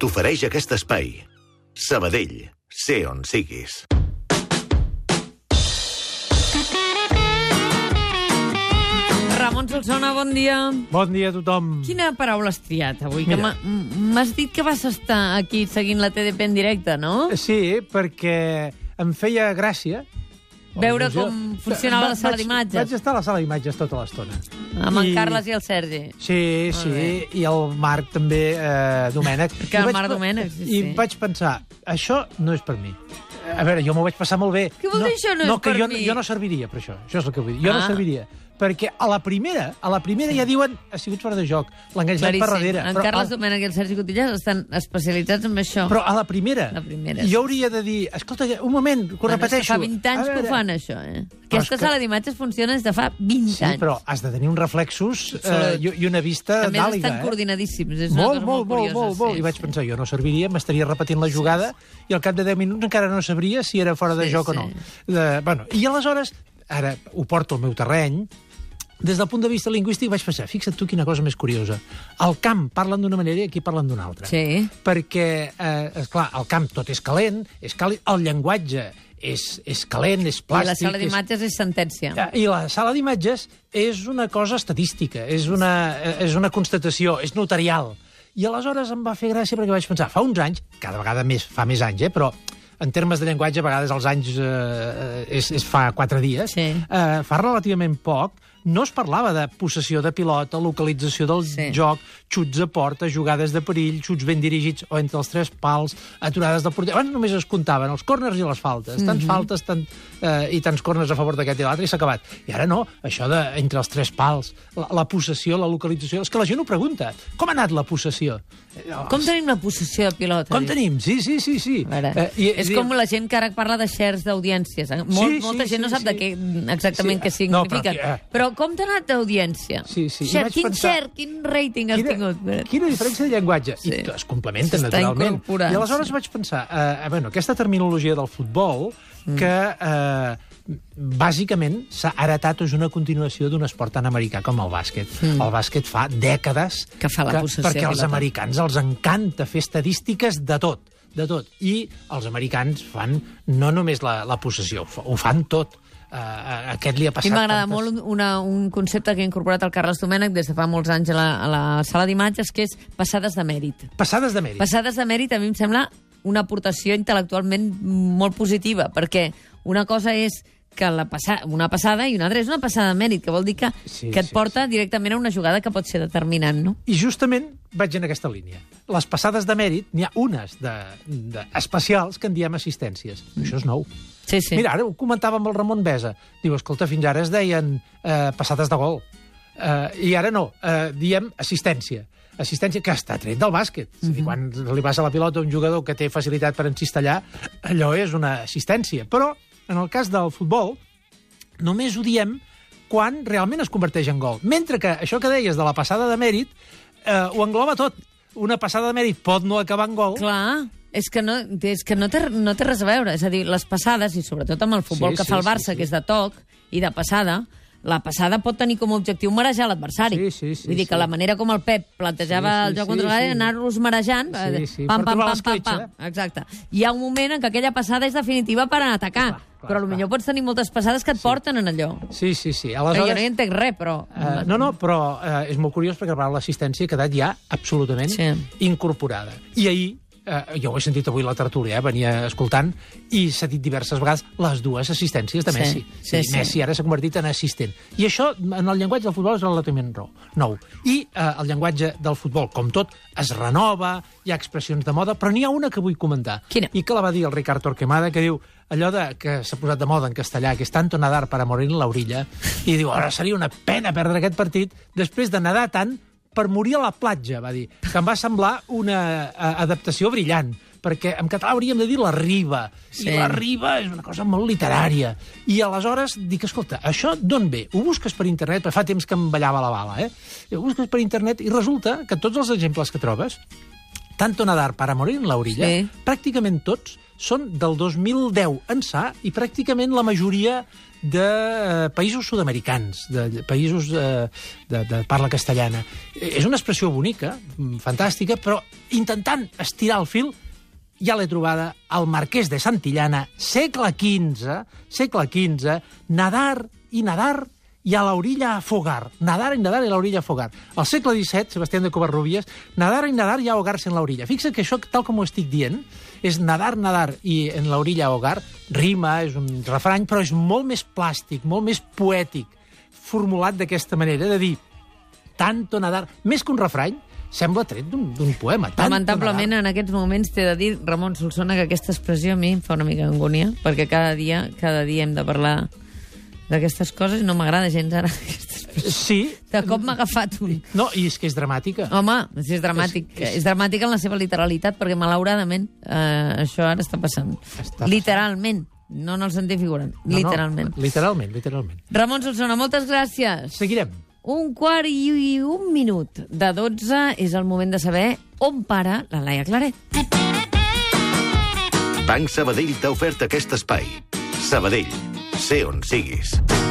t'ofereix aquest espai. Sabadell, sé on siguis. Ramon Solsona, bon dia. Bon dia a tothom. Quina paraula has triat avui? Que Mira. m'has dit que vas estar aquí seguint la TDP en directe, no? Sí, perquè em feia gràcia... Veure il·lusió. com funcionava la sala d'imatges. Vaig estar a la sala d'imatges tota l'estona. Amb en I- Carles i el Sergi. Sí, sí, i el Marc també, eh, Domènec. Que el Marc Domènec, sí, I sí. vaig pensar, això no és per mi. A veure, jo m'ho vaig passar molt bé. Què vol dir això, no és no, que per jo, mi? jo no serviria per això. Això és el que vull dir. Jo Ah. no serviria. Perquè a la primera, a la primera ja diuen ha sigut fora de joc, l'enganxat per darrere. En Però Carles a- Domènec i el Sergi Cotillas estan especialitzats en això. Però a la primera, La primera, jo sí. hauria de dir, escolta, un moment, que ho Bueno, repeteixo. fa 20 anys A que ho veure, fan, això, eh? Aquesta que- sala d'imatges funciona des de fa 20 Sí, anys. però has de tenir uns reflexos eh, i, i una vista A més, d'àliga. estan eh? coordinadíssims. És una Molt, cosa molt, molt, curiosa, molt, molt. sí, I vaig sí. pensar, jo no serviria, m'estaria repetint la jugada i al cap de 10 minuts encara no sabria si era fora de Sí, joc o sí. no. De, bueno, I aleshores, ara ho porto al meu terreny, des del punt de vista lingüístic vaig pensar, fixa't tu quina cosa més curiosa. Al camp parlen d'una manera i aquí parlen d'una altra. Sí. Perquè, eh, esclar, al camp tot és calent, és càlid, el llenguatge és, és calent, és I plàstic... la sala és- d'imatges és sentència. Eh, I la sala d'imatges és una cosa estadística, és una, eh, és una constatació, és notarial. I aleshores em va fer gràcia perquè vaig pensar, fa uns anys, cada vegada més, fa més anys, eh, però en termes de llenguatge, a vegades els anys eh, és, és fa quatre dies, Sí. eh, fa relativament poc, no es parlava de possessió de pilota, localització del Sí. joc, xuts a porta, jugades de perill, xuts ben dirigits o entre els tres pals, aturades del porter... Abans només es comptaven els córners i les faltes. Tants faltes tant, eh, i tants córners a favor d'aquest i l'altre i s'ha acabat. I ara no, això de entre els tres pals, la, la possessió, la localització... És que la gent ho pregunta. Com ha anat la possessió? Eh, Com tenim la possessió de pilota? Com dius? tenim? Sí, sí, sí. sí. Veure, Eh, i- és i- com la gent que ara parla de shares d'audiències. Molt, Sí, sí, molta gent no sí, sap de sí. què exactament Sí, què no, signifiquen. però, eh. però, com t'ha anat d'audiència? Sí, sí, Share, vaig quin pensar- share, quin rating has Quina, tingut? quina diferència de llenguatge. Sí. I es complementen, S'està naturalment. I aleshores sí. vaig pensar, eh, bueno, aquesta terminologia del futbol, Mm. que eh, bàsicament s'ha heretat és una continuació d'un esport tan americà com el bàsquet. Mm. El bàsquet fa dècades... Que fa la possessió Perquè als pilota. americans els encanta fer estadístiques de tot de tot. I els americans fan no només la, la possessió, ho fan tot. A aquest li ha A mi passat... m'agrada tantes- molt un- una, un concepte que ha incorporat el Carles Domènech des de fa molts anys a la, a la sala d'imatges, que és passades de mèrit. Passades de mèrit. Passades de mèrit a mi em sembla una aportació intel·lectualment molt positiva, perquè una cosa és que la passa, una passada i una altra és una passada de mèrit, que vol dir que, Sí, que et sí, porta directament a una jugada que pot ser determinant, no? I justament vaig en aquesta línia. Les passades de mèrit, n'hi ha unes de, de especials que en diem assistències. Mm. Això és nou. Sí, sí. Mira, ara ho comentava amb el Ramon Besa. Diu, escolta, fins ara es deien eh, passades de gol. Eh, I ara no, eh, diem assistència. Assistència que està tret del bàsquet. És a dir, quan li passa la pilota a un jugador que té facilitat per encistellar, allò és una assistència. Però, en el cas del futbol, només ho diem quan realment es converteix en gol. Mentre que això que deies de la passada de mèrit eh, ho engloba tot. Una passada de mèrit pot no acabar en gol, Clar, és que, no, és que no, té, no té res a veure. És a dir, les passades, i sobretot amb el futbol Sí, que sí, fa el sí, Barça, sí. que és de toc i de passada, la passada pot tenir com a objectiu marejar l'adversari. Sí, sí, sí, Vull dir que sí. la manera com el Pep plantejava Sí, sí, el joc sí, contra l'àrea, sí. anar-los marejant, Sí, eh, sí, pam, pam, pam, pam, pam. Exacte. Hi ha un moment en què aquella passada és definitiva per atacar, Clar, clar, però potser pots tenir moltes passades que et porten en allò. Sí, sí, sí. Aleshores... Jo no hi entenc res, però... Uh, no, no, però uh, és molt curiós perquè la paraula assistència ha quedat ja absolutament Sí. incorporada. I ahir, uh, jo ho he sentit avui la tertúlia, eh, venia escoltant, i s'ha dit diverses vegades les dues assistències de Sí, Messi. sí, dir, sí. Messi ara s'ha convertit en assistent. I això, en el llenguatge del futbol, és relativament nou. I uh, el llenguatge del futbol, com tot, es renova, hi ha expressions de moda, però n'hi ha una que vull comentar. Quina? I que la va dir el Ricard Torquemada, que diu allò de, que s'ha posat de moda en castellà, que és tanto nadar para morir en la orilla, i diu, ara seria una pena perdre aquest partit després de nedar tant per morir a la platja, va dir, que em va semblar una eh, adaptació brillant, perquè en català hauríem de dir la riba, Sí. i la riba és una cosa molt literària. I aleshores dic, escolta, això d'on ve? Ho busques per internet, fa temps que em ballava la bala, eh? Ho busques per internet i resulta que tots els exemples que trobes Tanto nadar para morir en l'orilla, Sí. pràcticament tots són del 2010 ençà i pràcticament la majoria de eh, països sud-americans, de països eh, de, de parla castellana. Eh, És una expressió bonica, mm, fantàstica, però intentant estirar el fil ja l'he trobada al Marquès de Santillana, segle XV, segle XV, nadar i nadar i a l'orilla afogar. Nadar i nadar i a l'orilla afogar. Al segle XVII, Sebastián de Covarrubias, nadar i nadar i ahogar-se en l'orilla. Fixa't que això, tal com ho estic dient, és nadar, nadar i en l'orilla ahogar, rima, és un refrany, però és molt més plàstic, molt més poètic, formulat d'aquesta manera, de dir, tanto nadar, més que un refrany, sembla tret d'un poema. Tanto Lamentablement, en aquests moments t'he de dir, Ramon Solsona, que aquesta expressió a mi em fa una mica d'angúnia, perquè cada dia, cada dia hem de parlar d'aquestes coses i no m'agrada gens ara. Sí. De cop m'ha agafat un... No, i és que és dramàtica. Home, sí, és dramàtic. És- És, és- és dramàtic en la seva literalitat, perquè malauradament eh, això ara està passant. Està passant. Literalment, no en el sentit figurant. No, literalment. No, literalment, literalment. Ramon Solsona, moltes gràcies. Seguirem. Un quart i un minut de 12 és el moment de saber on para la Laia Claret. Banc Sabadell t'ha ofert aquest espai. Sabadell, sé on siguis.